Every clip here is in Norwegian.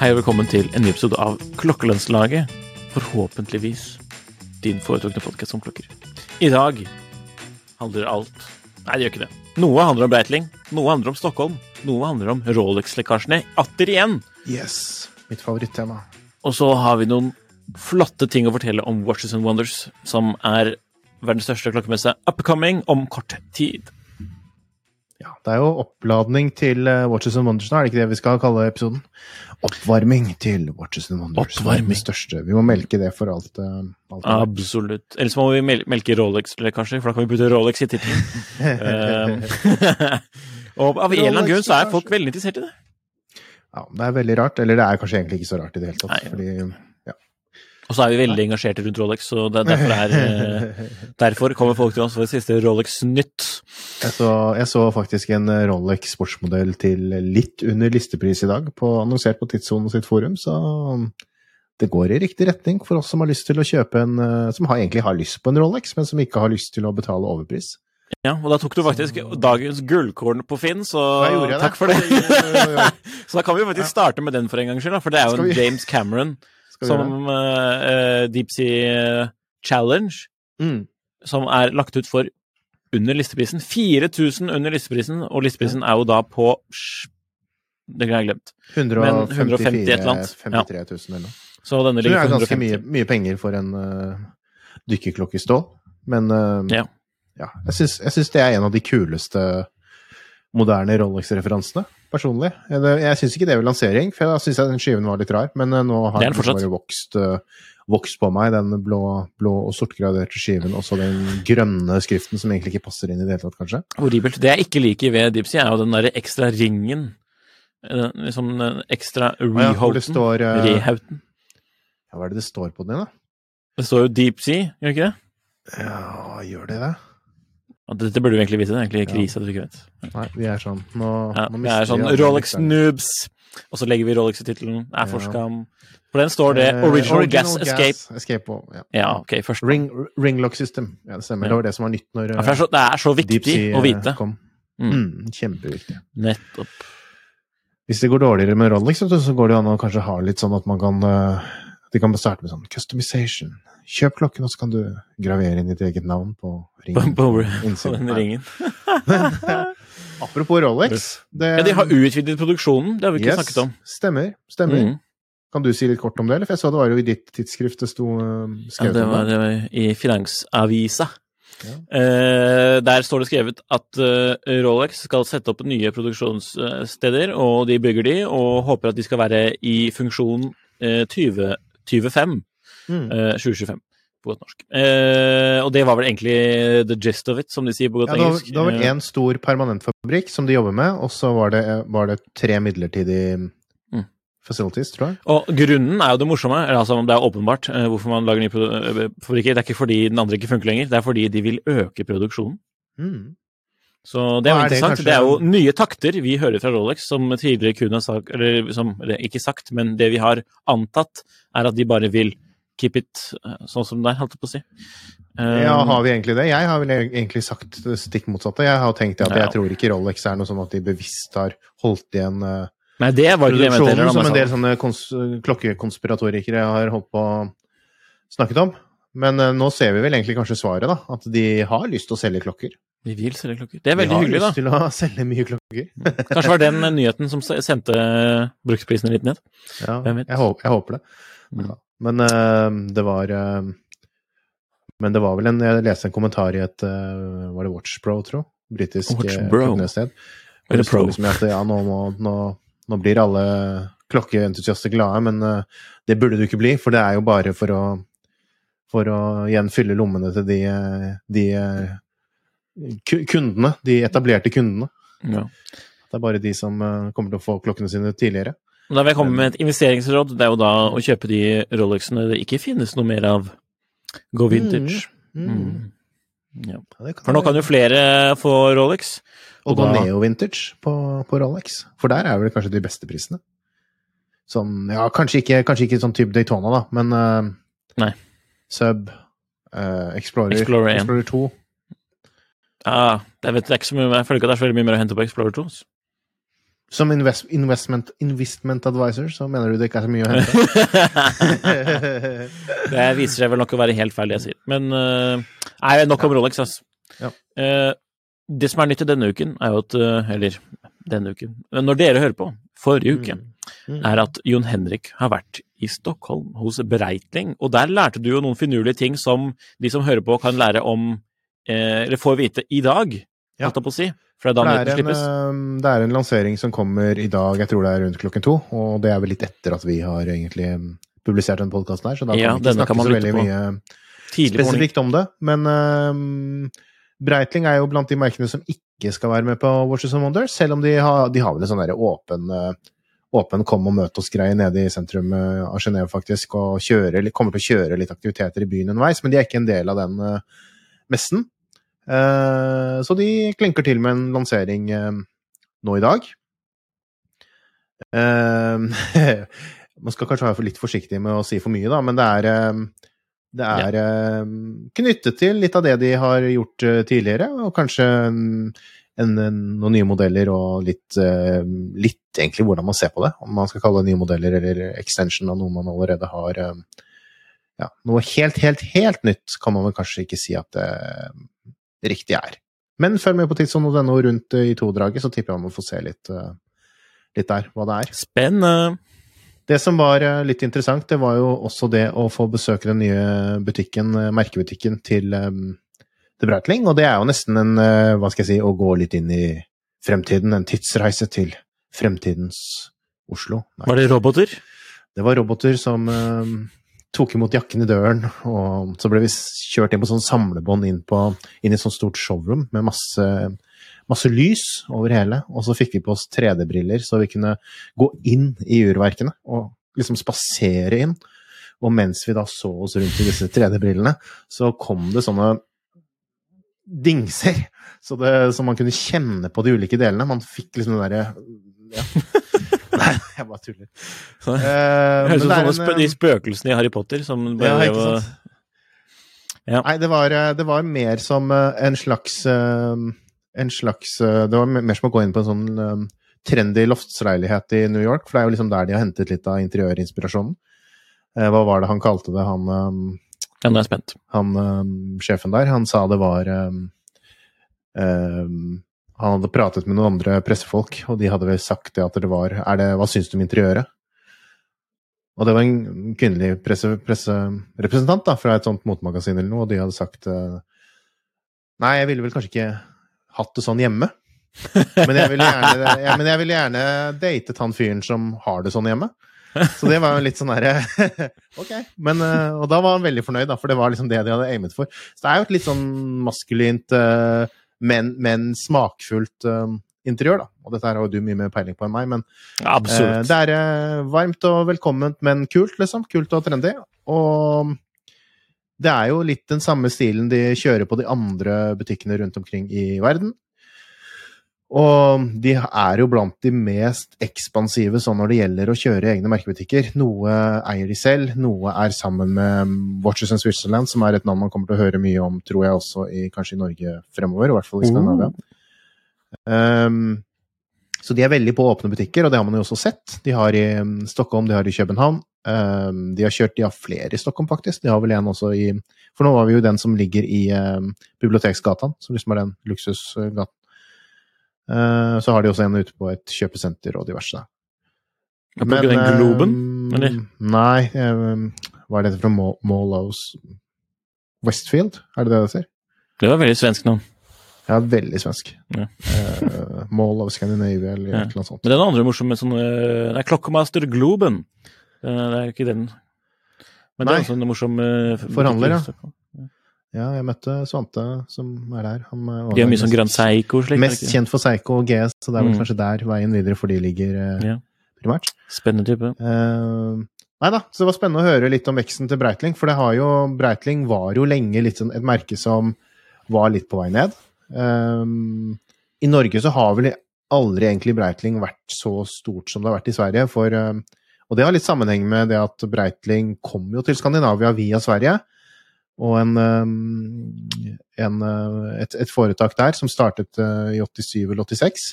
Hei og velkommen til en ny episode av Klokkelønnslaget. Forhåpentligvis din foretrukne podkast om klokker. I dag handler alt Nei, det gjør ikke det. Noe handler om Breitling, noe handler om Stockholm, noe handler om Rolex-lekkasjene atter igjen. Yes. Mitt favorittema. Og så har vi noen flotte ting å fortelle om Watches and Wonders, som er verdens største klokkemesse upcoming om kort tid. Ja, det er jo oppladning til eh, Watches and Wonders nå, er det ikke det vi skal kalle episoden? Oppvarming til Watches and Wonders. Oppvarming. Det største. Vi må melke det for alt. eh, alt. Absolutt. Ellers må vi melke Rolex, kanskje, for da kan vi putte Rolex i tittelen. Um, og av en eller annen grunn så er folk veldig interessert i det. Ja, det er veldig rart. Eller det er kanskje egentlig ikke så rart i det hele tatt. Nei. Fordi Og så er vi veldig engasjerte rundt Rolex, så derfor, er, eh, derfor kommer folk til oss for det siste Rolex-nytt. jeg, så, jeg så faktisk en eh, Rolex sportsmodell til litt under listepris i dag, på, annonsert på Tidssonen sitt forum, så det går i riktig retning for oss som har lyst til å kjøpe en eh, Som har, egentlig har lyst på en Rolex, men som ikke har lyst til å betale overpris. Ja, og da tok du faktisk dagens gullkorn på Finn, så det. takk for det. Så da kan vi faktisk starte med den for en gangs skyld, for det er jo en James Cameron som uh, Deep Sea Challenge, Mm. som er lagt ut for under listeprisen. 4000 under listeprisen, og listeprisen er jo da på Det har jeg glemt. 154 150 et eller annet. 53 000 eller noe. Så denne Så det er på ganske mye, mye penger for en uh, stål. Men uh, Ja. ja, jeg syns det er en av de kuleste moderne Rolex-referansene, personlig. Jeg, syns ikke det ved lansering, for da syns jeg den skiven var litt rar. Men eh, nå har den fortsatt. vokst, eh, vokst på meg, den blå, blå og sortgraderte skiven. Også den grønne skriften som egentlig ikke passer inn i det hele tatt, kanskje. Horribelt. Det jeg ikke liker ved Dipsy, er jo den derre ekstra ringen. Den, liksom den ekstra rehouten. Ja, uh, Rehouten. ja, Hva er det det står på den, da? Det står jo Deep Sea, gjør ikke det? Ja, gjør det det? Dette burde du egentlig vite. Det er egentlig krise at du ikke vet. Nei, vi er sånn Nå, Ja, nå mister er sånn vi Rolex-noobs! og så legger vi Rolex i tittelen. Er for Ja. skam. På den står det Eh, Original, Gas Escape. Escape ja. Ja, ok, først. Ring, ringlock system. Ja, det stemmer. Ja. Det var det som var nytt når Ja, for det, er så, det er så viktig Sea å eh, vite. kom. Mm. Mm, kjempeviktig. Nettopp. Hvis det går dårligere med Rolex, så går det an å kanskje ha litt sånn at man kan eh, De kan starte med sånn customization. Kjøp klokken, og så kan du gravere inn ditt eget navn på ringen. på, på på den ringen. Apropos Rolex det, Ja, de har utvidet produksjonen. Det har vi ikke yes, snakket om. Stemmer. Stemmer. Mm. Kan du si litt kort om det, eller? For jeg så det var jo i ditt tidsskrift det sto skrevet Ja, det var, det. det var i Finansavisa. Ja. Eh, der står det skrevet at uh, Rolex skal sette opp nye produksjonssteder, og de bygger de, og håper at de skal være i funksjon uh, 20, 25, Mm. eh, 2025 på godt norsk. Eh, og det var vel egentlig the gist of it, som de sier på godt Ja, engelsk. det var vel Eh, én stor permanentfabrikk som de jobber med, og så var det, var det tre midlertidige Mm. facilities, tror jeg. Og grunnen er jo det morsomme, eller altså det er åpenbart eh, hvorfor man lager nye fabrikker. Det er ikke fordi den andre ikke funker lenger, det er fordi de vil øke produksjonen. Mm. Så det er jo er det interessant. kanskje- Det er jo nye takter vi hører fra Rolex, som tidligere kun har sagt Eller, som, ikke sagt, men det vi har antatt, er at de bare vil keep it eh, sånn som det er, holdt jeg på å si. Eh, Ja, har vi egentlig det? Jeg har vel egentlig sagt det stikk motsatte. Jeg har tenkt at Ja. jeg tror ikke Rolex er noe sånn at de bevisst har holdt igjen eh, Nei, det var ikke det produksjonen, da, som en del sånn- sånne kons klokkekonspiratorikere har holdt på snakket om. Men nå ser vi vel egentlig kanskje svaret, da. At de har lyst til å selge klokker. Vi vil selge klokker. Det er veldig hyggelig, da. Vi har lyst til å selge mye klokker. Kanskje var den nyheten som sendte bruksprisen litt ned. Ja, jeg, håper, jeg håper det. Mm. Men uh, det var uh, Men det var vel en Jeg leste en kommentar i et uh, Var det Watchbro, tro? Britisk klokkenested. Eller Pro. liksom at ja, nå, må, nå, nå blir alle klokkeentusiaster glade, men det burde du ikke bli, for det er jo bare for å for å igjen fylle lommene til de, de kundene, de etablerte kundene. Ja. Det er bare de som eh, kommer til å få klokkene sine tidligere. Da vil jeg komme med et investeringsråd. Det er jo da å kjøpe de Rolexene det ikke finnes noe mer av. Go vintage. Mm. Mm. Ja. Ja, For nå kan jo flere få Rolex. Og gå da- neo vintage på, på Rolex. For der er vel kanskje de beste prisene. Sånn, ja, kanskje ikke, kanskje ikke sånn type Daytona, da, men uh. Sub, uh, Explorer, Explorer Explorer 2. Ja, jeg vet det er ikke så mye, jeg føler ikke at det er så veldig mye mer å hente på Explorer 2. Som invest, investment, investment advisor så mener du det ikke er så mye å hente? det viser seg vel nok å være helt feil, det jeg sier. Men uh, Nei, nok om Rolex, altså. Ja. Uh, det som er nytt i denne uken, er jo at uh, Eller denne uken Når dere hører på, forrige uke, Mm. er at Jon Henrik har vært i Stockholm hos Breitling. Og der lærte du jo noen finurlige ting som de som hører på, kan lære om Eller får vite i dag, holdt jeg på å si. For det er da nyheten slippes. eh, det er en lansering som kommer i dag, jeg tror det er rundt klokken to. Og det er vel litt etter at vi har egentlig eh, publisert den podkasten her, så da kan Ja, vi ikke snakke så veldig på. mye Tidlig spesifikt morning. om det. Men uh, Breitling er jo blant de merkene som ikke skal være med på Watches and Wonders, selv om de har, de har vel en sånn der åpen eh, Åpen kom og møt oss-greie nede i sentrum eh, av Genéve, faktisk, og kjører, kommer til å kjøre litt aktiviteter i byen underveis, men de er ikke en del av den eh, messen. Eh, så de klinker til med en lansering eh, nå i dag. Eh, man skal kanskje være litt forsiktig med å si for mye, da, men det er, det er ja. knyttet til litt av det de har gjort tidligere, og kanskje en, en, en, noen nye modeller og litt, litt egentlig hvordan man ser på det. Om man skal kalle det nye modeller eller extension av noe man allerede har ja, Noe helt, helt, helt nytt kan man vel kanskje ikke si at det riktig er. Men følg med på tidssonen.no rundt eh, i todraget, så tipper jeg man får se litt, eh, litt der hva det er. Spennende. Det som var eh, litt interessant, det var jo også det å få besøke den nye butikken, eh, merkebutikken til, The til Breitling. Og det er jo nesten en, eh, hva skal jeg si, å gå litt inn i fremtiden. En tidsreise til fremtidens Oslo. Nei, Var det roboter? det var roboter som eh, tok imot jakken i døren, og så ble vi kjørt inn på sånn samlebånd inn, på, inn i et sånt stort showroom med masse, masse lys over hele, og så fikk vi på oss 3D-briller, så vi kunne gå inn i urverkene og liksom spasere inn. Og mens vi da så oss rundt i disse 3D-brillene, så kom det sånne dingser, så, det, så man kunne kjenne på de ulike delene. Man fikk liksom den derre ja. Nei, jeg bare tuller. Det høres ut som en, de spøkelsene i Harry Potter som ja, bare ikke var-? Ja. Nei, det var, eh, det var mer som eh, en slags En slags Det var mer som å gå inn på en sånn trendy loftsleilighet i New York, for det er jo liksom der de har hentet litt av interiørinspirasjonen. Hva var det han kalte det, han, Ja, nå er jeg spent. han sjefen der? Han sa det var um, eh, Han hadde pratet med noen andre pressefolk, og de hadde vel sagt det at det var det, Hva syns du om interiøret? Og det var en kvinnelig presserepresentant da, fra et sånt motemagasin eller noe, og de hadde sagt eh, Nei, jeg ville vel kanskje ikke hatt det sånn hjemme. Men jeg ville gjerne, ja, jeg gjerne datet han fyren som har det sånn hjemme. Så det var jo litt sånn herre Ok. Men, eh, og da var han veldig fornøyd, da, for det var liksom det de hadde aimet for. Så det er jo et litt sånn maskulint, eh, men, men smakfullt eh, interiør, da. Og dette har jo du mye mer peiling på enn meg, men Ja, Eh. Det er eh, varmt og velkomment, men kult, liksom. Kult og trendy. Og det er jo litt den samme stilen de kjører på de andre butikkene rundt omkring i verden. Og de er jo blant de mest ekspansive sånn når det gjelder å kjøre egne merkebutikker. Noe eier de selv, noe er sammen med Watches and Switzerland, som er et navn man kommer til å høre mye om, tror jeg, også i, kanskje i Norge fremover, i hvert fall i Skandinavia. Um, så de er veldig på åpne butikker, og det har man jo også sett. De har i um, Stockholm, de har i København. Um, de har kjørt, de har flere i Stockholm, faktisk. De har vel en også i For nå var vi jo den som ligger i um, Biblioteksgatan, som liksom er den luksusgaten. Uh, så har de også en ute på et kjøpesenter og diverse. Ja, på den Globen, um, eller? Nei, um, hva er dette fra Mall Mallows Westfield, er det det det ser? Det var veldig svensk navn. Ja, veldig svensk. Ja. uh, Mall of Scandinavia eller Ja. noe sånt. Men den andre morsomme sånn uh, Nei, Klokkemaster Globen. Uh, Det er ikke den. Men det Nei. er også en morsom eh, Forhandler, ja. Ja, jeg møtte Svante som er der. Han eh, var De har mye sånn grønn Seiko slik. er Mest ikke? kjent for Seigo og GS, så det er vel Mm. kanskje der veien videre for de ligger eh, Ja. primært. Spennende type. Eh, nei da, så det var spennende å høre litt om veksten til Breitling, for det har jo Breitling var jo lenge litt sånn et merke som var litt på vei ned. Eh, I Norge så har vel aldri egentlig Breitling vært så stort som det har vært i Sverige, for eh, Og det har litt sammenheng med det at Breitling kom jo til Skandinavia via Sverige. Og en, eh, en, eh, et, et foretak der som startet eh, i 87 eller 86.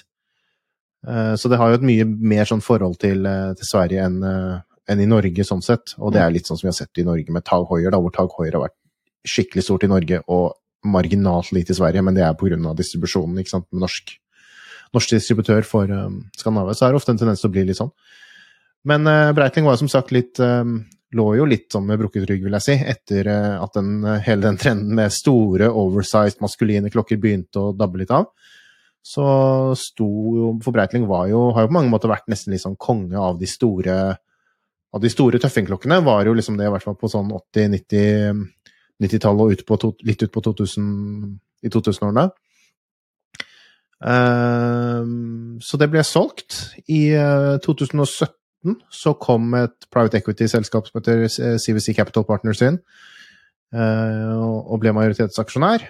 Eh, så det har jo et mye mer sånn forhold til, til Sverige enn enn i Norge, sånn sett. Og det er litt sånn som vi har sett i Norge med Tag Hoier, hvor Tag Hoier har vært skikkelig stort i Norge og marginalt lite i Sverige, men det er pga. distribusjonen, ikke sant, med norsk, norsk distributør for um, Skandinavia. Så er det ofte en tendens til å bli litt sånn. Men uh, Breitling var som sagt litt um, Lå jo litt sånn med brukket rygg, vil jeg si, etter uh, at den, uh, hele den trenden med store, oversized, maskuline klokker begynte å dabbe litt av. Så sto jo For var jo, har jo på mange måter vært nesten litt sånn konge av de store av de store tøffingklokkene var jo liksom det i hvert fall på sånn 80-90 90-tallet og ut på to, litt ut på 2000, i 2000-årene. Uh, så det ble solgt. I uh, 2017 så kom et private equity-selskap som heter CVC Capital Partners inn, uh, og ble majoritetsaksjonær.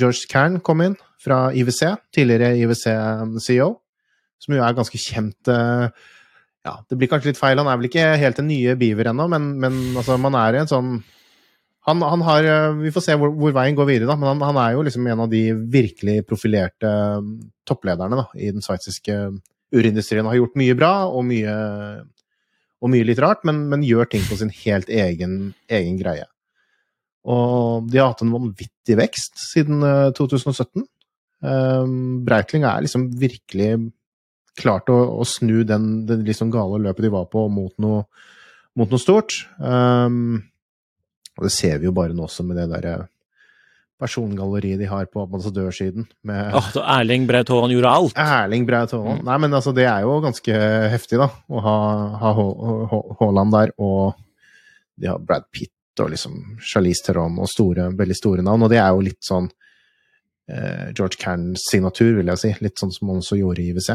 George Cairn kom inn fra IWC, tidligere IWC-CEO, som jo er ganske kjent ja, det blir kanskje litt feil. Han er vel ikke helt den nye Beaver ennå, men, men altså, man er i en sånn han, han, har Vi får se hvor, hvor veien går videre, da, men han, han, er jo liksom en av de virkelig profilerte topplederne da, i den sveitsiske urindustrien. Har gjort mye bra og mye, og mye litt rart, men, men, gjør ting på sin helt egen, egen, greie. Og de har hatt en vanvittig vekst siden 2017. Um, Breitling er liksom virkelig klart å, å snu den, den liksom gale løpet de var på, mot noe, mot noe stort. Um, og det ser vi jo bare nå også med det derre persongalleriet de har på ambassadørsiden. Med oh, så Erling Braut Haaland gjorde alt? Erling Braut Haaland. Mm. Nei, men altså, det er jo ganske heftig, da. Å ha, ha Haaland der, og de har Brad Pitt og liksom Charlize Theron og store, veldig store navn. Og det er jo litt sånn eh, George Cairns signatur, vil jeg si. Litt sånn som han også gjorde i IWC.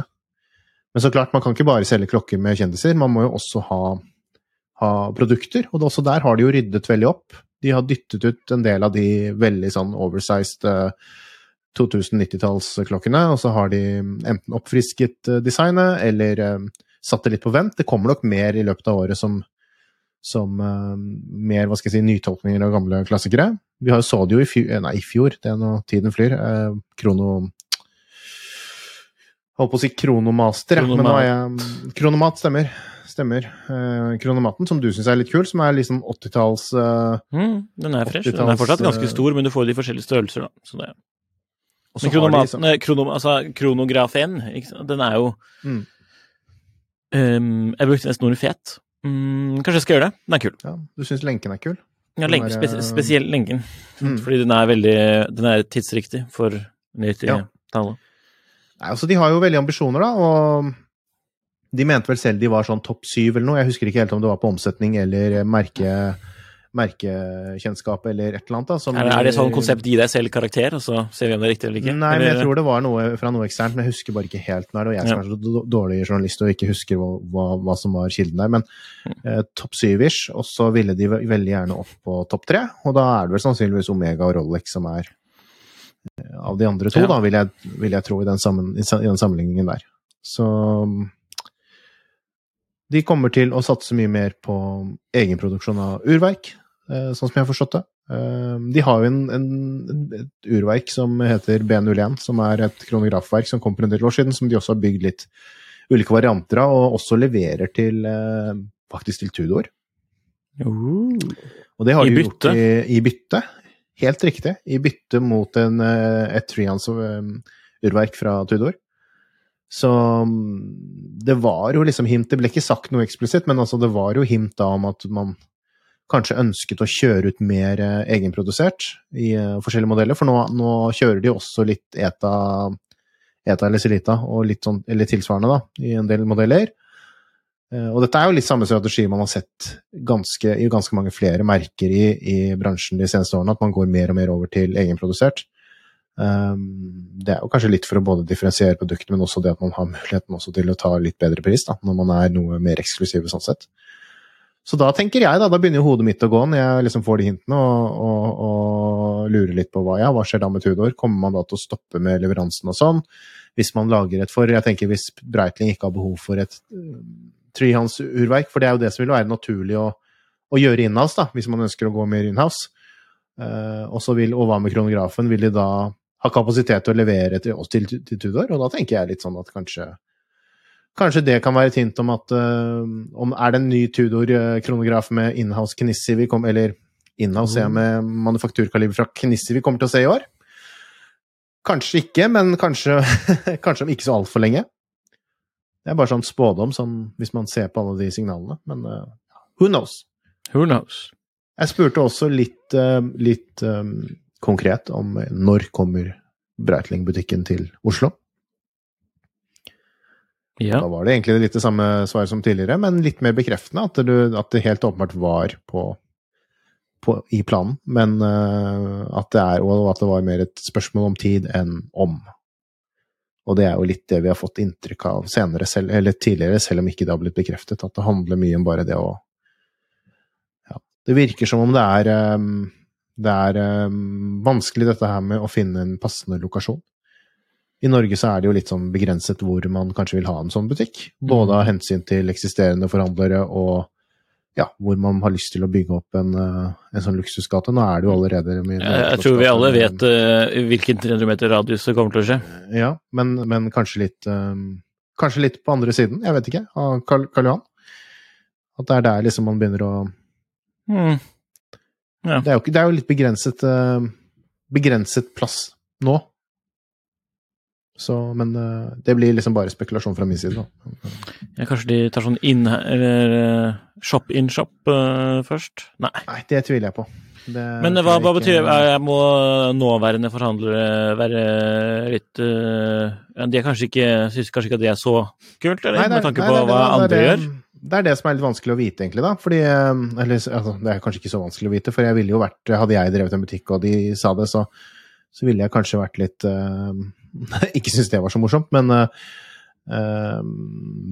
Men så klart, man kan ikke bare selge klokker med kjendiser, man må jo også ha, ha produkter. Og også der har de jo ryddet veldig opp. De har dyttet ut en del av de veldig sånn oversized uh, 2090-tallsklokkene, og så har de enten oppfrisket uh, designet eller uh, satt det litt på vent. Det kommer nok mer i løpet av året som, som uh, mer hva skal jeg si, nytolkninger av gamle klassikere. Vi har, så det jo i fjor, nei, i fjor, det er nå tiden flyr. Krono holdt på å si Kronomaster, Kronomat. men nå er jeg Kronomat stemmer. Stemmer. Eh, kronomaten, som du syns er litt kul, som er liksom 80-talls eh, mm, Den er fresh. Den er fortsatt ganske stor, men du får de forskjellige størrelser, da. Så det men kronomaten, de, krono, altså, kronografen, den er jo mm. um, Jeg brukte nesten ordet fet. Mm, kanskje jeg skal gjøre det? Den er kul. Ja, Du syns lenken er kul? Ja, lenken, er, spes spesielt lenken. Mm. Fordi den er veldig Den er tidsriktig for 90-tallet. Ja. Nei, altså De har jo veldig ambisjoner, da. og De mente vel selv de var sånn topp syv eller noe. Jeg husker ikke helt om det var på omsetning eller merke, merkekjennskap eller et eller annet. da. Er, er, det sånn konsept gi deg selv karakter, og så ser vi om det er riktig eller ikke? Nei, men jeg tror det var noe fra noe eksternt, men jeg husker bare ikke helt når. Og jeg som er så dårlig journalist og ikke husker hva, hva, hva som var kilden der. Men eh, topp syv-ish, og så ville de veldig gjerne opp på topp tre. Og da er det vel sannsynligvis Omega og Rolex som er av de andre to, ja. da, vil jeg, vil jeg, tro, i den, sammen, i den, sammenligningen der. Så de kommer til å satse mye mer på egenproduksjon av urverk, eh, sånn som jeg har forstått det. Eh, de har jo en, en, et urverk som heter B01, som er et kronografverk som kom for en del år siden, som de også har bygd litt ulike varianter av, og også leverer til eh, faktisk til Tudor. Uh, og det har de gjort i, i bytte. Helt riktig. I bytte mot en, et frihands-urverk eh, fra Tudor. Så mm, det var jo liksom hint Det ble ikke sagt noe eksplisitt, men altså det var jo hint da om at man kanskje ønsket å kjøre ut mer eh, egenprodusert i forskjellige modeller. For nå, nå kjører de også litt ETA, ETA eller Celita, og litt sånn, eller tilsvarende, da, i en del modeller. Eh, og dette er jo litt samme strategi man har sett ganske, i ganske mange flere merker i, i, bransjen de seneste årene, at man går mer og mer over til egenprodusert. Um, det er jo kanskje litt for å både differensiere produktet, men også det at man har muligheten til å ta litt bedre pris, da, når man er noe mer eksklusive sånn sett. Så da tenker jeg, da, da begynner jo hodet mitt å gå når jeg liksom får de hintene og, og, og lurer litt på hva ja, hva skjer da med Tudor? Kommer man da til å stoppe med leveransen og sånn? Hvis man lager et for Jeg tenker hvis Breitling ikke har behov for et trehands-urverk, for det er jo det som vil være naturlig å, å gjøre innhouse, da, hvis man ønsker å gå mer innhouse. Uh, og, vil, og hva med kronografen? Vil de da har kapasitet til å levere til oss til, til Tudor, og da tenker jeg litt sånn at kanskje Kanskje det kan være et hint om at uh, om Er det en ny Tudor-kronograf med inhouse Knissi vi kommer Eller inhouse mm. med manufakturkaliber fra Knissi vi kommer til å se i år? Kanskje ikke, men kanskje, kanskje om ikke så altfor lenge. Det er bare sånn spådom, sånn, hvis man ser på alle de signalene. Men uh, who knows? Who knows? Jeg spurte også litt, uh, litt um, konkret om når kommer Breitling-butikken til Oslo. Ja. Da var det egentlig litt det samme svaret som tidligere, men litt mer bekreftende. At, du, at det helt åpenbart var på, på, i planen. Men uh, at det er, og at det var mer et spørsmål om tid enn om. Og det er jo litt det vi har fått inntrykk av senere, selv, eller tidligere, selv om ikke det har blitt bekreftet. At det handler mye om bare det å ja, Det virker som om det er, um, det er um, vanskelig dette her med å finne en passende lokasjon. I Norge så er det jo litt sånn begrenset hvor man kanskje vil ha en sånn butikk. Både mm. av hensyn til eksisterende forhandlere og ja, hvor man har lyst til å bygge opp en, eh, en sånn luksusgate. Nå er det jo allerede mye Jeg, jeg tror vi alle vet uh, hvilken 300 meter radius det kommer til å skje. Ja, men, men kanskje litt um, Kanskje litt på andre siden, jeg vet ikke, av Karl, Karl Johan. At det er der liksom man begynner å mm. Ja. det, er jo, det, er jo, litt begrenset uh, begrenset plass nå. Så, men uh, det blir liksom bare spekulasjon fra min side, da. Ja, kanskje de tar sånn in, eller uh, shop in shop først? Nei. Nei, det tviler jeg på. Det men hva, hva betyr det? Jeg må nåværende forhandlere være litt De er kanskje ikke, syns kanskje ikke at det er så kult, eller? Nei, det, med tanke på nei, hva andre gjør? Det er det som er litt vanskelig å vite, egentlig, da. Fordi Eller altså, det er kanskje ikke så vanskelig å vite, for jeg ville jo vært Hadde jeg drevet en butikk og de sa det, så, så ville jeg kanskje vært litt ikke syntes det var så morsomt, men uh,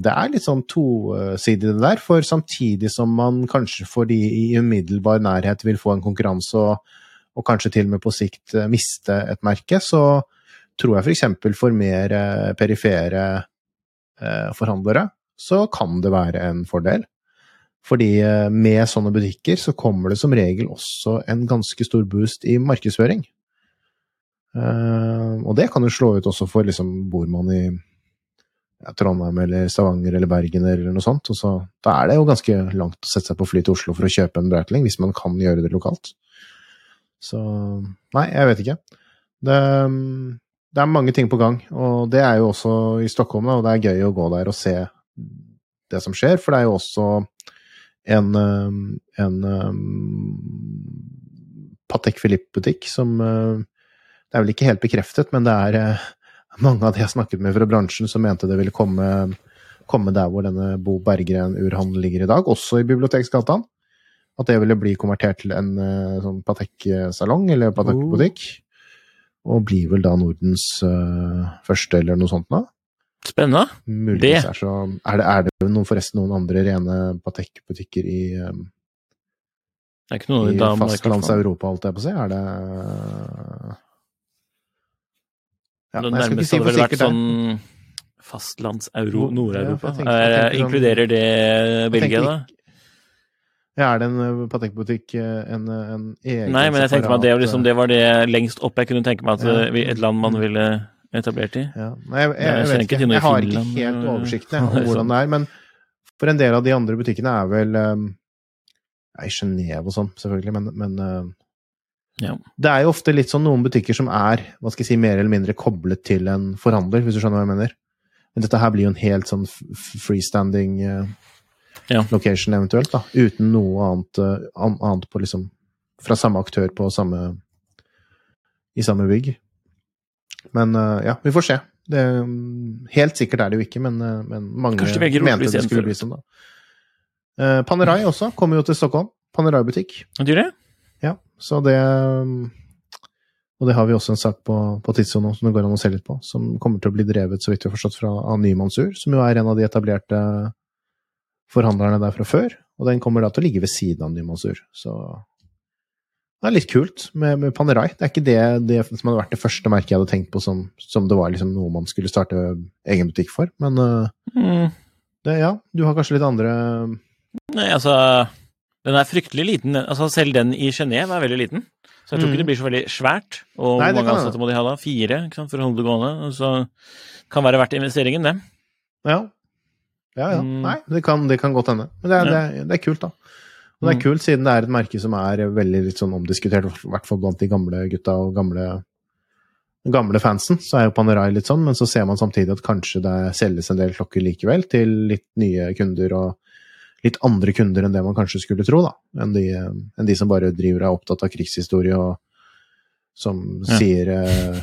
det er litt sånn tosidig det der. For samtidig som man kanskje for de i umiddelbar nærhet vil få en konkurranse og, og kanskje til og med på sikt uh, miste et merke, så tror jeg f.eks. For, for mer uh, perifere forhandlere så kan det være en fordel. Fordi med sånne butikker så kommer det som regel også en ganske stor boost i markedsføring. Uh, og det kan jo slå ut også for liksom, bor man i ja, Trondheim eller Stavanger eller Bergen eller noe sånt. Og så, da er det jo ganske langt å sette seg på fly til Oslo for å kjøpe en Breitling, hvis man kan gjøre det lokalt. Så Nei, jeg vet ikke. Det, det, er mange ting på gang, og det er jo også i Stockholm, og det er gøy å gå der og se det som skjer, for det er jo også en, en um, Patek Philippe-butikk som uh, det er vel ikke helt bekreftet, men det er eh, mange av de jeg snakket med fra bransjen som mente det ville komme, komme der hvor denne Bo Berggren-urhandelen ligger i dag, også i Biblioteksgata. At det ville bli konvertert til en eh, sånn Patek-salong eller Patek-butikk. Og blir vel da Nordens uh, første, eller noe sånt nå. Spennende. Muligvis det. Er, så, er, det, er det noen, forresten noen andre rene Patek-butikker i um, I fastlands-Europa, holdt jeg på å si. Er det ja, det nærmeste si hadde vel vært sånn fastlands-euro Nord-Europa. Ja, inkluderer det Belgia, da? Ja, er det en patekbutikk? Patek-butikk eh, en, en, egen Nei, men jeg tenkte meg at det, liksom, det, var det lengst opp jeg kunne tenke meg at ja. Eh, et land man ville etablert i. Ja. Nei, jeg, jeg, jeg, vet ikke. Jeg har ikke helt oversikten over hvordan det er, men for en del av de andre butikkene er vel um, I Genéve og sånn, selvfølgelig, men, men uh, ja. Det er jo ofte litt sånn noen butikker som er hva skal jeg si, mer eller mindre koblet til en forhandler, hvis du skjønner hva jeg mener. Men dette her blir jo en helt sånn freestanding uh, ja. location eventuelt, da. Uten noe annet, uh, annet på liksom Fra samme aktør på samme I samme bygg. Men uh, ja, vi får se. Det, helt sikkert er det jo ikke, men, men mange mente det skulle bli sånn, da. Panerai også kommer jo til Stockholm. Panerai-butikk. Ja, så det Og det har vi også en sak på, på Tidssonen som det går an å se litt på, som kommer til å bli drevet, så vidt vi har forstått, fra, av Nymansur, som jo er en av de etablerte forhandlerne der fra før. Og den kommer da til å ligge ved siden av Nymansur. Så det er litt kult med, med Panerai. Det er ikke det, det, som hadde vært det første merket jeg hadde tenkt på som, som det var liksom noe man skulle starte egen butikk for, men uh, mm. det, ja, du har kanskje litt andre Nei, altså den er fryktelig liten. altså Selv den i Genéve er veldig liten. Så jeg tror ikke Mm. det blir så veldig svært. Og Nei, hvor mange ansatte må de ha da? Fire sant, for å holde det gående? Så kan være verdt investeringen, det. Ja. Ja, ja. Mm. Nei, det kan, det kan godt hende. Men det er, Ja. det, det er kult, da. Og det er Mm. kult siden det er et merke som er veldig litt sånn omdiskutert, i hvert fall blant de gamle gutta og gamle, gamle fansen. Så er jo Panerai litt sånn, men så ser man samtidig at kanskje det selges en del klokker likevel til litt nye kunder og litt andre kunder enn det man kanskje skulle tro, da. Enn de, enn de som bare driver og er opptatt av krigshistorie og som Ja. sier eh,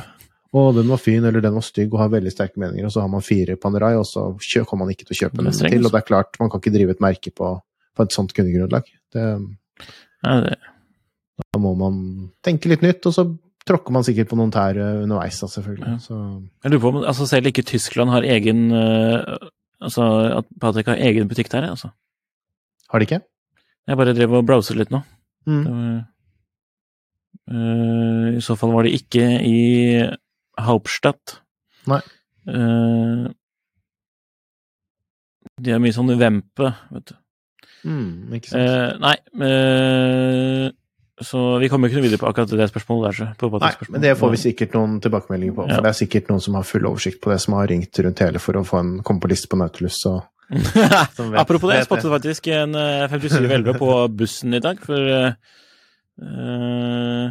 å, den var fin, eller den var stygg, og har veldig sterke meninger, og så har man fire Panerai, og så kommer man ikke til å kjøpe Den til. Og det er klart, man kan ikke drive et merke på, på et sånt kundegrunnlag. Det, Ja, det. da må man tenke litt nytt, og så tråkker man sikkert på noen tær eh, underveis, da, selvfølgelig. Ja. Så, Jeg lurer på om altså, selv ikke Tyskland har egen eh, Altså at Patrick har egen butikk der, altså. har de ikke? Jeg bare drev og browset litt nå. Mm. Det var, uh, I så fall var det ikke i Hauptstadt. Nei. Uh, de har mye sånn vempe, vet du. Mm, ikke sant? Eh, nei, eh, så vi kommer ikke noe videre på akkurat det spørsmålet der. På Nei, men det får vi sikkert noen tilbakemeldinger på. Ja. For det er sikkert noen som har full oversikt på det, som har ringt rundt hele for å få en komme på liste på Nautilus. Så, vet- Apropos det, jeg spottet faktisk en eh, 5711 på bussen i dag for eh, eh,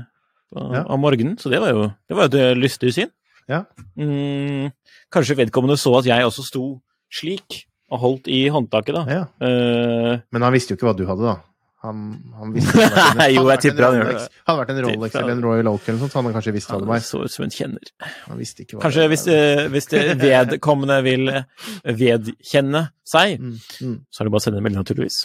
Ja. om morgenen, så det var jo det var et lystig syn. Ja. Mm, kanskje vedkommende så at jeg også sto slik og holdt i håndtaket, da. Ja. Uh, Men han visste jo ikke hva du hadde, da. Han, han visste ikke hva Jo, jeg Hadde tipper han gjør. Hadde vært en Rolex eller en Royal Oak eller noe sånt, så hadde kanskje visst hva det han var. så ut som en kjenner. Han visste ikke hva Kanskje det hvis, uh, hvis det vedkommende vil vedkjenne seg, mm, mm. så er det bare å sende en melding, naturligvis.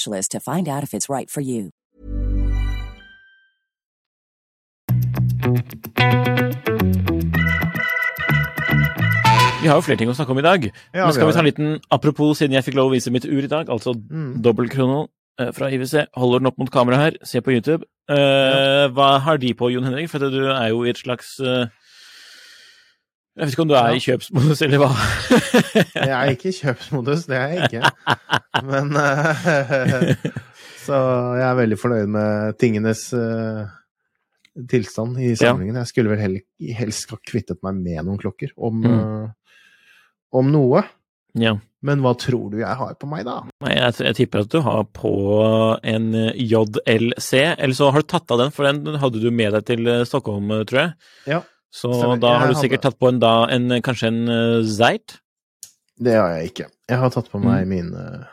to find out if it's right for you. Vi har jo flere ting å snakke om i dag. Ja, Men skal vi vi ta en liten apropos, siden jeg fikk lov å vise mitt ur i dag, altså Mm. dobbeltkrono eh, fra IWC. Holder den opp mot kamera her, se på YouTube. Eh, Hva har de på, Jon Henrik? For du er jo i et slags eh, Jeg vet ikke om du er i kjøpsmodus, eller hva? Jeg er ikke i kjøpsmodus, det er jeg ikke. Men eh, Så jeg er veldig fornøyd med tingenes uh, tilstand i samlingen. Jeg skulle vel helst ha kvittet meg med noen klokker, om, eh, om noe. ja. Men hva tror du jeg har på meg, da? Nei, jeg, jeg tipper at du har på en JLC, eller så har du tatt av den, for den hadde du med deg til Stockholm, tror jeg. Ja, Så da har du sikkert hadde- tatt på en da, en, kanskje en uh, Zeit? det har jeg ikke. Jeg har tatt på Mm. meg min eh,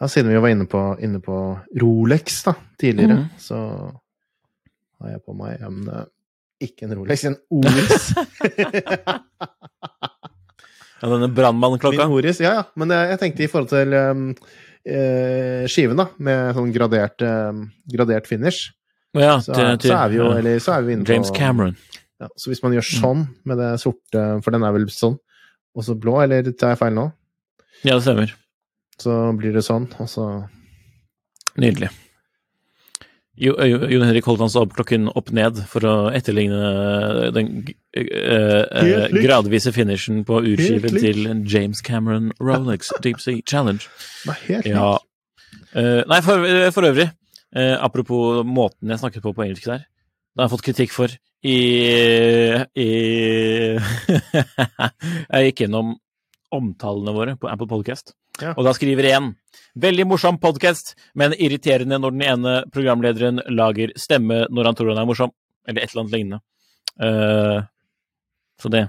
ja, Siden vi var inne på, inne på Rolex da, tidligere, mm. så har jeg på meg en Ikke en Rolex, en Oris. Ja, denne brannmannklokka? Oris, ja, ja. Men jeg, jeg tenkte i forhold til um, eh, skiven, da, med sånn gradert, um, gradert finish, Ja, så, til, til så er vi jo. Eller så er vi inne på James Cameron. Ja, så hvis man gjør sånn med det sorte, for den er vel sånn, og så blå, eller tar jeg feil nå? Ja, det stemmer. Så blir det sånn, og så Nydelig. Jo, jo, Jon Henrik holdt hans klokken opp ned for å etterligne den uh, gradvise finishen på urskiven til James Cameron Rolex Deep Sea Challenge. Nei, Ja. Eh, nei, for, for øvrig, uh, apropos måten jeg snakket på på engelsk der. Da har jeg fått kritikk for i, i Jeg gikk gjennom omtalene våre på Apple Podcast, Ja. og da skriver én Veldig morsom podkast, men irriterende når den ene programlederen lager stemme når han tror han er morsom. Eller et eller annet lignende. Uh, så det.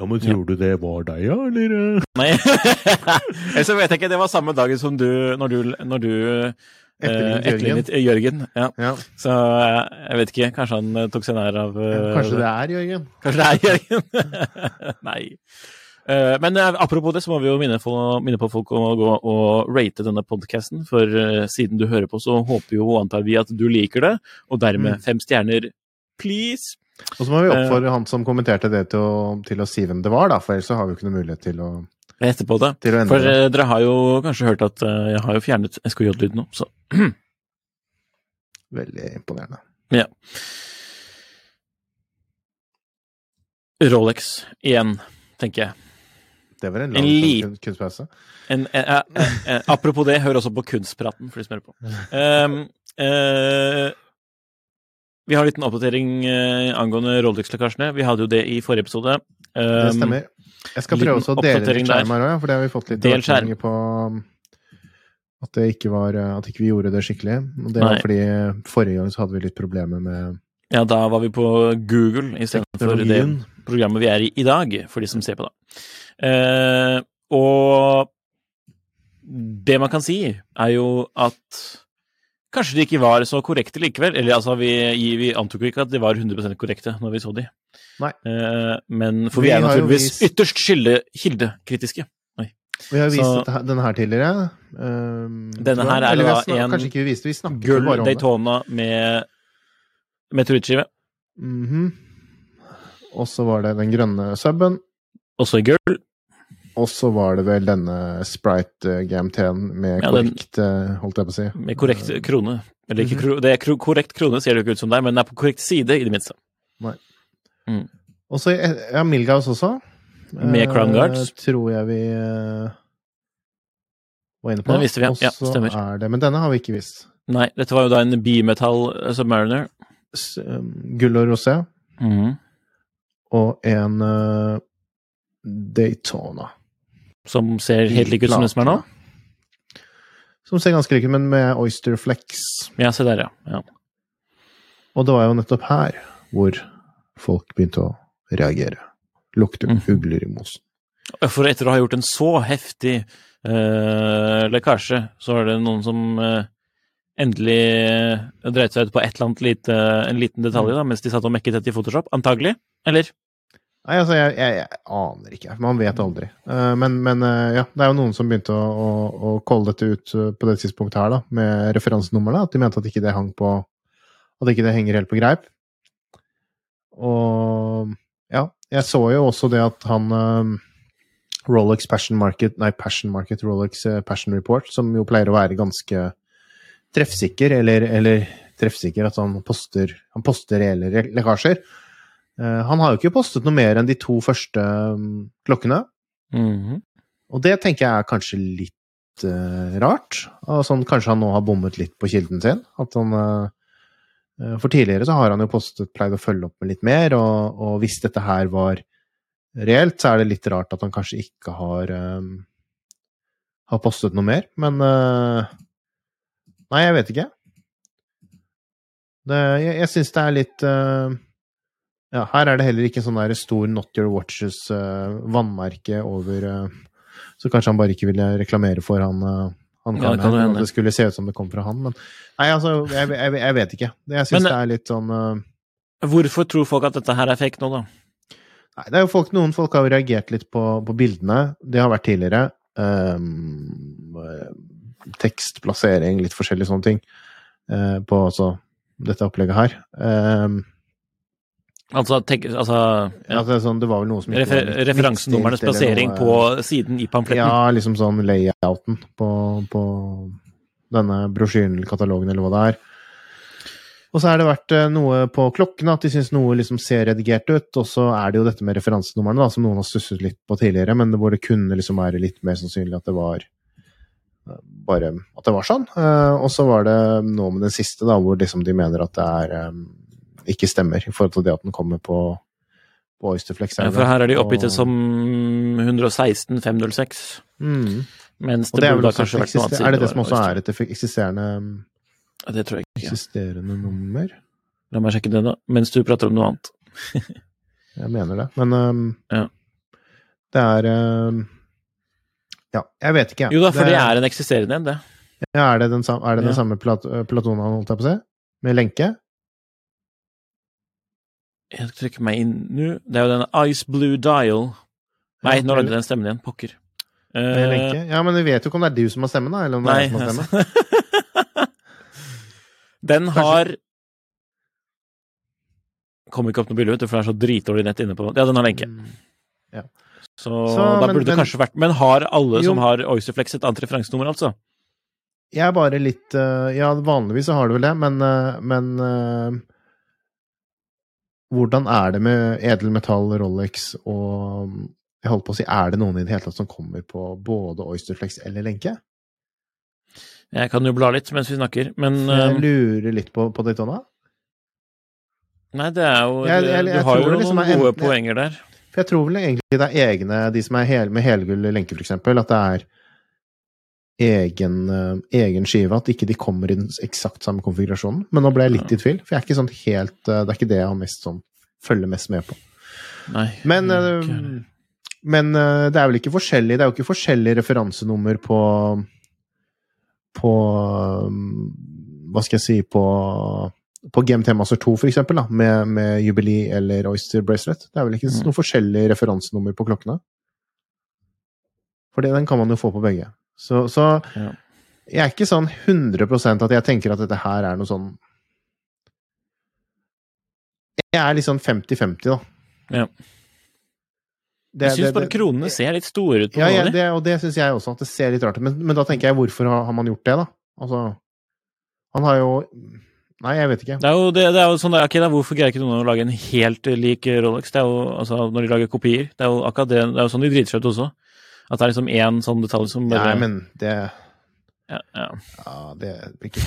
Ja, men tror du det var deg, ja, eller? Nei. Ellers vet jeg ikke. Det var samme dagen som du Når du, når du eh, Etterlignet Jørgen. etterlignet Jørgen. Ja. Ja. Så eh, jeg vet ikke. Kanskje han eh, tok seg nær av Kanskje det er Jørgen? Kanskje det er Jørgen? Nei. Men apropos det, så må vi jo minne, på- folk om å gå og rate denne podkasten. For siden du hører på, så håper jo og antar vi at du liker det. Og dermed Mm. fem stjerner, please. Og så må vi oppfordre han som kommenterte det, til å, til å si hvem det var, da, for ellers så har vi jo ikke noe mulighet til å, Etterpå det. For eh, dere har jo kanskje hørt at uh, jeg har jo fjernet SKJ-lyd nå, så Veldig imponerende. Ja. Rolex igjen, tenker jeg. Det var en En lang lit- kunstpause. En, eh, eh, apropos det, hør også på Kunstpraten, for de som hører på. Um, vi har en liten oppdatering eh, angående Rolex-lekkasjene. Vi hadde jo det i forrige episode. Det Um, stemmer. Jeg skal prøve også å dele litt der. skjerm her òg, for det har vi fått litt Del på. um, At, det ikke var, uh, at ikke vi gjorde det skikkelig. Og det Nei. var fordi forrige gang så hadde vi litt problemer med Ja, da var vi på Google istedenfor det programmet vi er i i dag, for de som ser på, da. Eh, og det man kan si, er jo at kanskje de ikke var så korrekte likevel. Eller altså, vi, vi antok jo ikke at de var 100 korrekte når vi så de. Nei. Eh, men for Vi vi er naturligvis vist- ytterst kilde, kildekritiske. Vi har vist Så- denne her tidligere. um, Denne her er da en Kanskje ikke vi viste, vi snakket Gull bare om det. Daytona med meteorittskive, Mhm. Og så var det den grønne subben. også i gull. Og så var det vel denne Sprite eh, GMT-en med Ja, den- korrekt, eh, holdt jeg på å si. Med korrekt krone. Eller ikke Mhm. kro, det er korrekt krone, ser det jo ikke ut som der, men den er på korrekt side, i det minste. Nei. Og så eh, ja, Milgaus også. Med Crown Guards. Eh, tror jeg vi eh, var inne på. Den visste vi, ja. Ja, stemmer. er det Men denne har vi ikke visst. Nei, dette var jo da en bimetall Submariner. Gull og rosé. Mm. Og en uh, Daytona. Som ser helt lik ut som den som er nå. Som ser ganske lik ut, men med Oyster Flex. Ja, se der, ja. ja. Og det var jo nettopp her hvor folk begynte å reagere. Lukte mm. ugler i mosen. For etter å ha gjort en så heftig uh, lekkasje, så var det noen som uh, endelig dreit seg ut på et eller annet lite, en liten detalj, da, mens de satt og mekket dette i Photoshop. Antagelig. Eller? Nei, altså, jeg, jeg, jeg aner ikke. Man vet aldri. Eh, men men eh, ja, det er jo noen som begynte å, å, dette ut eh, på det tidspunktet her, da, med referansenummeret. At de mente at ikke det hang på At ikke det henger helt på greip. Og ja, jeg så jo også det at han Rolex Passion Market Nei, Passion Market, Rolex Passion Report, som jo pleier å være ganske treffsikker, eller, eller treffsikker at han poster, han poster reelle re- lekkasjer. Eh, han har jo ikke postet noe mer enn de to første mm, klokkene. Mhm. Og det tenker jeg er kanskje litt uh, rart. Sånn, kanskje han nå har bommet litt på kilden sin. At han, eh, for tidligere så har han jo postet, pleid å følge opp med litt mer, og, og hvis dette her var reelt, så er det litt rart at han kanskje ikke har, um, har postet noe mer. Men uh, Nei, jeg vet ikke. Det, jeg jeg syns det er litt ja, her er det heller ikke sånn der stor Not Your Watches eh, over uh, Så kanskje han bare ikke ville reklamere for han, uh, han Ja, det kan her, det skulle se ut som det kom fra han. Men nei, altså, jeg, jeg, jeg vet ikke. Jeg syns det er litt sånn Hvorfor tror folk at dette her er fake nå, da? Nei, det er jo folk, noen folk har reagert litt på, på bildene. Det har vært tidligere. Um, tekstplassering, litt forskjellige sånne ting. uh, på altså, dette opplegget her. Um, Altså, tenk, altså ja. altså, sånn, det var vel noe som refer Referansenummernes plassering på siden i pamfletten. Ja, liksom sånn layouten på, på denne brosjyren eller katalogen, eller hva det er. Og så har det vært eh, noe på klokkene, at de syns noe liksom ser redigert ut. Og så er det jo dette med referansenumrene, som noen har stusset litt på tidligere, men hvor det kunne liksom være litt mer sannsynlig at det var bare at det var sånn. Eh, og så var det nå med den siste, da, hvor liksom de mener at det er eh, ikke stemmer i forhold til det at den kommer på, på Oysterflex. Ja, for her er de oppgitt og... som 116 506. mm. Mens det det burde kanskje vært noe annet. Er det det som også er et eksisterende, Ja, Det tror jeg ikke. eksisterende nummer? La meg sjekke det, da. Mens du prater om noe annet. Jeg mener det. Men um, Ja. det er um, Ja, jeg vet ikke, jeg. Jo da, for det er en eksisterende en, det. ja, er det den, sam- er det den Ja. samme plat platonen, holdt jeg på å si? Med lenke? Jeg trykker meg inn nå. Det er jo den Ice Blue Dial. Nei, Ja, nå lagde den stemmen igjen. Pokker. Uh, Eh? Ja, men vi vet jo ikke om det er du som har stemmen, da, eller om det er du jeg som har stemmen. altså. Den har Kommer ikke opp noe bilde, for det er så dritdårlig nett inne på Ja, den har lenke. Mm. Så, Så, da men- burde det men- kanskje vært Men har alle Jo. som har Oysterflex et annet referansenummer, altså? Jeg er bare litt øh, Ja, vanligvis så har du vel det, men, øh, men Hvordan er det med edelmetall, Rolex og Jeg holdt på å si, er det noen i det hele tatt som kommer på både Oysterflex eller lenke? Jeg kan jo bla litt mens vi snakker, men Jeg eh, lurer litt på, på Daytona. Nei, det er jo Jeg- jeg- Du har jo noen liksom noen er gode enten- poenger der. For jeg tror vel egentlig det er egne, de som er hel, med helgull lenke, eksempel, at det er egen, øh, egen skive, at ikke de kommer i den eksakt samme konfigurasjonen. Men nå ble jeg litt i tvil, for jeg er ikke sånn helt øh, Det er ikke det jeg har mest sånn følger mest med på. Nei. Men, øh, men det er vel ikke forskjellig Det er jo ikke forskjellig referansenummer på På øh, Hva skal jeg si På på GMT Master 2, for eksempel, da, med, med Jubilee eller Oyster Bracelet. Det er vel ikke Mm. noe forskjellig referansenummer på klokkene? For den kan man jo få på begge. Så, så Ja. jeg er ikke sånn 100 at jeg tenker at dette her er noe sånn Jeg er litt sånn 50-50, da. Ja. Det- Jeg syns bare kronene ser litt store ut på ja, ja, det, og det syns jeg også, at det ser litt rart ut. Men, men da tenker jeg, hvorfor har, man gjort det, da? Altså Han har jo Nei, jeg vet ikke. Det er jo, det, det er jo sånn der, ok, da, Hvorfor greier ikke noen å lage en helt lik Rolex? Det er jo, altså, Når de lager kopier. Det er jo akkurat det, det er jo sånn de driter seg ut også. At det er liksom én sånn detalj som bare Nei, men det ja, ja. Ja, det blir ikke.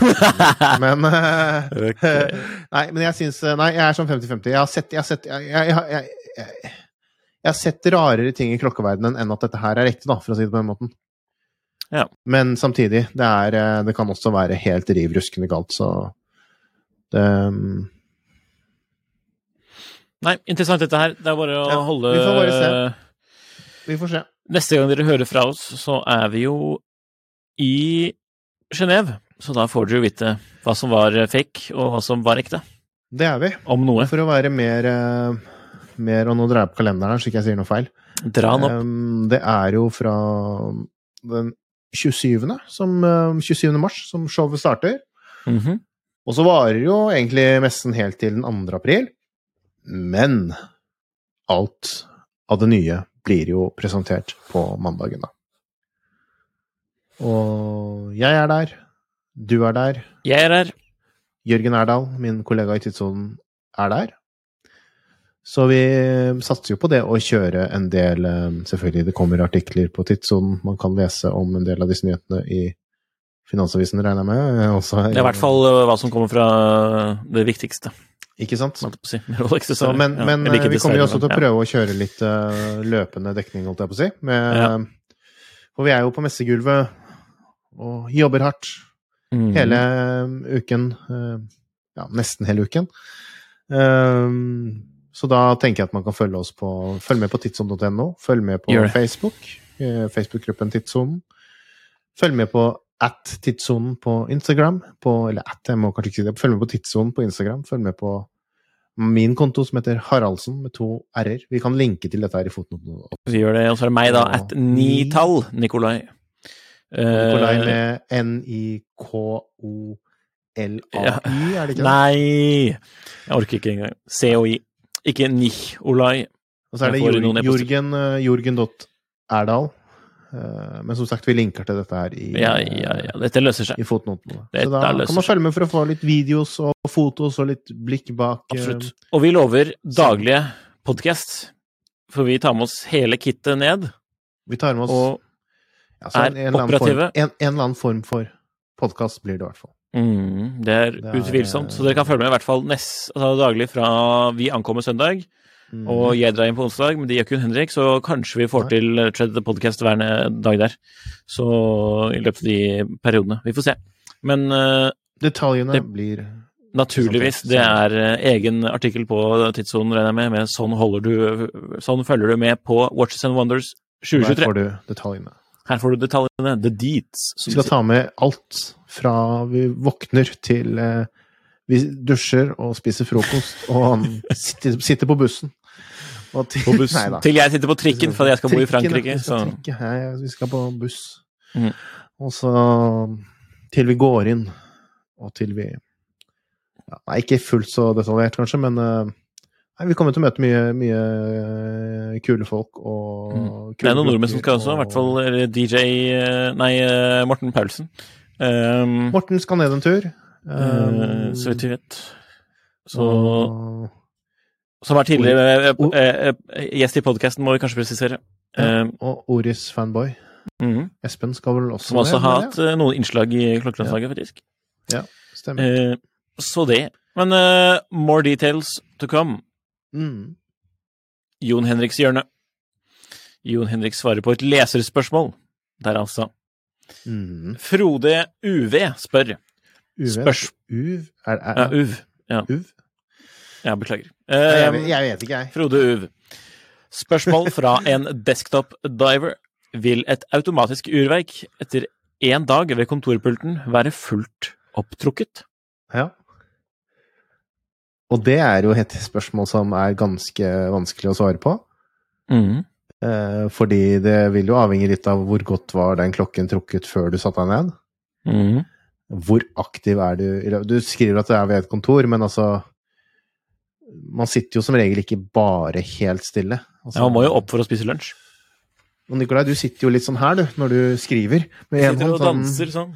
Men eh, Nei, men jeg syns Nei, jeg er sånn 50-50. Jeg har sett Jeg har sett jeg, jeg, jeg, jeg, jeg har sett rarere ting i klokkeverdenen enn at dette her er ekte, da, for å si det på den måten. Ja. Men samtidig, det, er, eh, det kan også være helt riv ruskende galt, så det mm, Nei, interessant dette her. Det er bare å Ja, holde vi får bare se. Vi får se. Neste gang dere hører fra oss, så er vi jo i Genéve. Så da får dere jo vite hva som var fake, og hva som var ekte. Det er vi. Om noe. For å være mer, eh, mer Og nå drar jeg på kalenderen her, så ikke jeg sier noe feil. Dra den opp. Det er jo fra den 27. Som, um, 27. mars som showet starter. Mhm. Og så varer jo egentlig messen helt til den 2. april. Men alt av det nye blir jo presentert på mandagen, da. Og jeg er der. Du er der. Jeg er der. Jørgen Erdal, min kollega i Tidssonen, er der. Så vi satser jo på det å kjøre en del eh, Selvfølgelig, det kommer artikler på Tidssonen. Man kan lese om en del av disse nyhetene i Finansavisen, regner jeg med. eh, Også, Det er i hvert fall uh, hva som kommer fra det viktigste. Ikke sant? si. Rolex, Så, men Ja, men eh, vi kommer jo også til å prøve prøve å kjøre litt uh, løpende dekning, holdt jeg på å si. Med, Ja. For vi er jo på messegulvet og jobber hardt ja. Mhm. hele um, uken. Uh, ja, nesten hele uken. Um, så da tenker jeg at man kan følge oss på Følg med på tidssonen.no. Følg med på Gjør. Facebook. eh, Facebook-gruppen Tidssonen. Følg med på at Tidssonen på Instagram. På, eller at, jeg må kanskje ikke si det. Følg med på Tidssonen på Instagram. Følg med på min konto som heter Haraldsen med to r-er. Vi kan linke til dette her i fotnoten. Vi gjør det. Og så er det meg, da. At nitall, Nikolai. Nikolai Eh, med N-I-K-O-L-A-I, er det ikke det? Nei! Jeg orker ikke engang. COI. Ikke Nikolai. Og så er det Jorgen, e-poster. Jorgen, Erdal. Men som sagt, vi linker til dette her i, Ja, ja, ja. Dette løser seg. i fotnotene. Så da kan man følge med for å få litt videos og fotos og litt blikk bak. uh, Absolutt. Og vi lover daglige podkast. For vi tar med oss hele kittet ned. Vi tar med oss Og Altså, er en, en, operative. form, en, en eller annen form for podkast blir det i hvert fall. Mm, det er Det er- utvilsomt. Så dere kan følge med i hvert fall nest, altså daglig fra vi ankommer søndag, Mm. og jeg drar inn på onsdag, men det gjør kun Henrik, så kanskje vi får Nei. til tredje podkast Podcast hver dag der. Så i løpet av de periodene. Vi får se. Men uh, Detaljene det- blir naturligvis, det er uh, egen artikkel på tidssonen, regner jeg med, med sånn, du, sånn følger du med på Watches and Wonders 2023. Her får du detaljene. Her får du detaljene. The deeds. Vi skal ta med alt fra vi våkner til uh, vi dusjer og spiser frokost og sitter, sitter på bussen. Og til, På bussen. Til jeg sitter på trikken, fordi jeg skal bo i Trikken, Frankrike. Vi Så. trikke, ja, vi skal på buss. Mm. Og så til vi går inn, og til vi ja, Nei, ikke fullt så detaljert, kanskje, men eh, nei, vi kommer til å møte mye, mye eh, kule folk og Mm. Det er noen nordmenn som skal også, i hvert fall DJ eh, Nei, Morten Paulsen. Um, Morten skal ned en tur. Um, så vidt vi vet. Så, og- som er tidligere eh, eh, eh, gjest i podkasten, må vi kanskje presisere. Ja. Og Oris fanboy. mhm. Espen skal vel også Som også har hatt ja. noen innslag i Klokkelandslaget, faktisk. Ja, Stemmer. Så det. Men uh, more details to come. Mm. Jon Henriks hjørne. Jon Henrik svarer på et leserspørsmål. Der altså. Mm. Frode UV spør. UV? Spørs- Uv? Er, er, Ja, UV. Ja, Uv? ja beklager. Jeg, vet- jeg vet ikke, jeg. Frode Uv. Spørsmål fra en desktop diver. Vil et automatisk urverk etter én dag ved kontorpulten være fullt opptrukket? Ja. Og det er jo et spørsmål som er ganske vanskelig å svare på. Mm. Eh, fordi det vil jo avhenge litt av hvor godt var den klokken trukket før du satte deg ned. Mm. Hvor aktiv er du? Du skriver at det er ved et kontor, men altså Man sitter jo som regel ikke bare helt stille. Altså, Ja, man må jo opp for å spise lunsj. Og Nikolai, du sitter jo litt sånn her, du, når du skriver. Med jeg Sitter og sånn... danser sånn.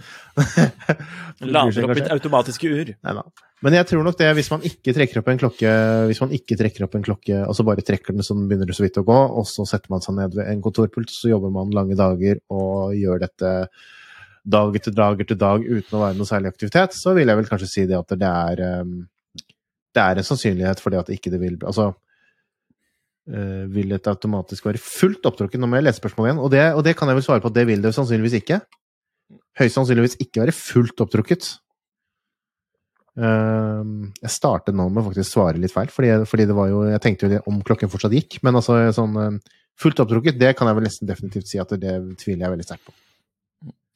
Lader opp mitt automatiske ur. Neida. Men jeg tror nok det, hvis man ikke trekker opp en klokke, hvis man ikke trekker opp en klokke, og så bare trekker den så den begynner så vidt å gå, og så setter man seg ned ved en kontorpult, så jobber man lange dager og gjør dette dag etter dag etter dag uten å være noe særlig aktivitet, så vil jeg vel kanskje si det at det er um, det er en sannsynlighet for det at ikke det vil Altså øh, vil det automatisk være fullt opptrukket? Nå må jeg lese spørsmålet igjen, og det, og det kan jeg vel svare på at det vil det sannsynligvis ikke. Høyst sannsynligvis ikke være fullt opptrukket. Uh, jeg startet nå med å faktisk svare litt feil, fordi, fordi det var jo Jeg tenkte jo det om klokken fortsatt gikk, men altså sånn uh, fullt opptrukket, det kan jeg vel nesten definitivt si at det tviler jeg veldig sterkt på.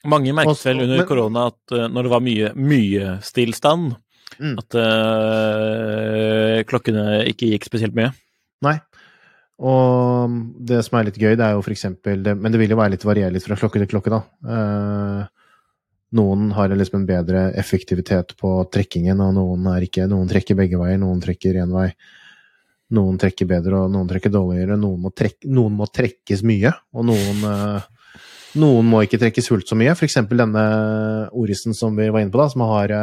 Mange merket vel under korona at når det var mye, mye stillstand, Mm. at eh, klokkene ikke gikk spesielt mye. Nei. Og det som er litt gøy, det er jo for eksempel det, Men det vil jo være litt variere litt fra klokke til klokke, da. Uh, noen har liksom en bedre effektivitet på trekkingen, og noen er ikke. Noen trekker begge veier, noen trekker én vei. Noen trekker bedre, og noen trekker dårligere. Noen må, trekke, noen må trekkes mye, og noen uh, noen må ikke trekkes fullt så mye. For eksempel denne Orisen som vi var inne på, da, som har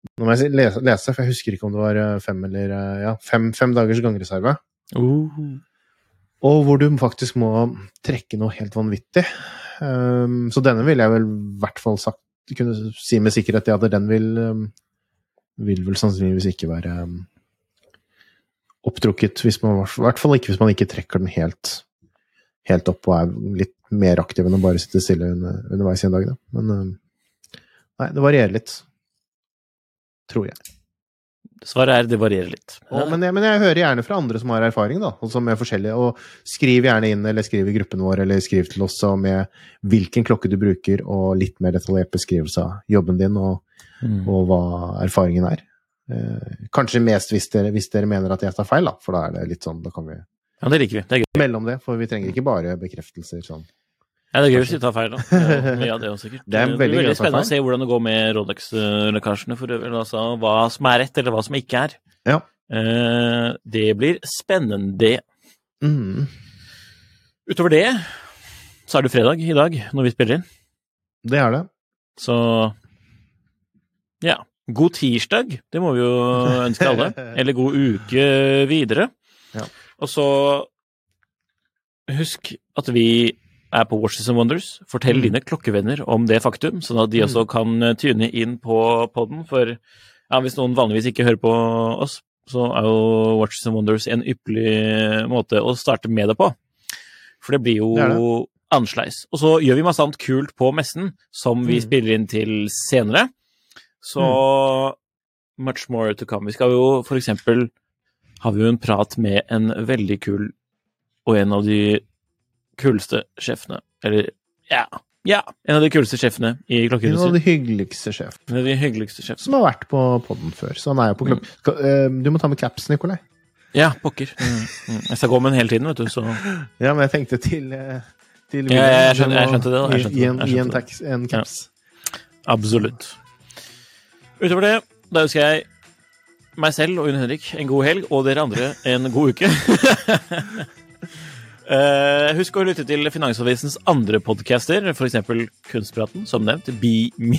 Nå må jeg lese, lese, for jeg husker ikke om det var eh, fem eller eh, ja, fem, fem dagers gangreserve. Og hvor du faktisk må trekke noe helt vanvittig. Um, så denne ville jeg vel i hvert fall sagt kunne si med sikkerhet det at den vil um, vil vel sannsynligvis ikke være um, opptrukket, hvis man, i hvert fall ikke hvis man ikke trekker den helt, helt opp og er litt mer aktiv enn å bare sitte stille under, underveis i en dag. Da. Men nei, det varierer litt. Tror jeg. Svaret er det varierer litt. Og, men, jeg, men jeg hører gjerne fra andre som har erfaring, da, og som er forskjellige. Og skriv gjerne inn, eller skriv i gruppen vår, eller skriv til oss med hvilken klokke du bruker, og litt mer detaljert beskrivelse av jobben din, og, Mm. og hva erfaringen er. Eh, kanskje mest hvis dere, hvis dere mener at jeg tar feil, da, for da er det litt sånn, da kan vi Ja, det liker vi. Det er gøy. mellom det, for vi trenger ikke bare bekreftelser sånn. Ja, det er gøy hvis vi tar feil, da. Det er Mye av det også, sikkert. Det er veldig det blir å spennende å se hvordan det går med Rolex-lekkasjene for øvrig. Altså hva som er rett, eller hva som ikke er. Ja. Eh, det blir spennende. Mm, Utover det så er det fredag i dag, når vi spiller inn. det er det. Så ja. God tirsdag, det må vi jo ønske alle. Eller god uke videre. Ja. Og så husk at vi er på Watches and Wonders. Fortell Mm. dine klokkevenner om det faktum, sånn at de også kan eh, tune inn på podden. For ja, hvis noen vanligvis ikke hører på oss, så er jo Watches and Wonders en ypperlig måte å starte med det på. For det blir jo Det det. annerledes. Og så gjør vi masse annet kult på messen som vi Mm. spiller inn til senere. Så much more to come. Vi skal jo for eksempel har vi jo en prat med en veldig kul og en av de kuleste sjefene. Eller ja, ja, en av de kuleste sjefene i En av de hyggeligste sjefene En av de hyggeligste sjefene. som har vært på podden før. Så han er jo på klokk... Skal- eh, Du må ta med caps, Nikolai. Ja, pokker. Mm, mm. Jeg skal gå med den hele tiden, vet du, så Ja, men jeg tenkte til, eh, til Ja, ja, jeg skjønte- jeg skjønte det da, skjønte Gi en, gi en, tax, en caps. absolutt. Utover det, da ønsker jeg meg selv og Unn Henrik en god helg, og dere andre en god uke. Eh, husk å lytte til Finansavisens andre podcaster, f.eks. Kunstpraten, som nevnt. Bi, mi,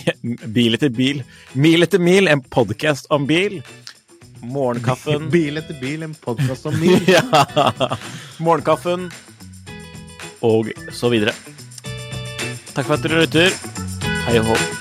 bil etter bil. Mil etter mil, en podkast om bil. Morgenkaffen. Bil etter bil, en podkast om bil. ja. Morgenkaffen. Og så videre. Takk for at dere lytter. Hei og hå.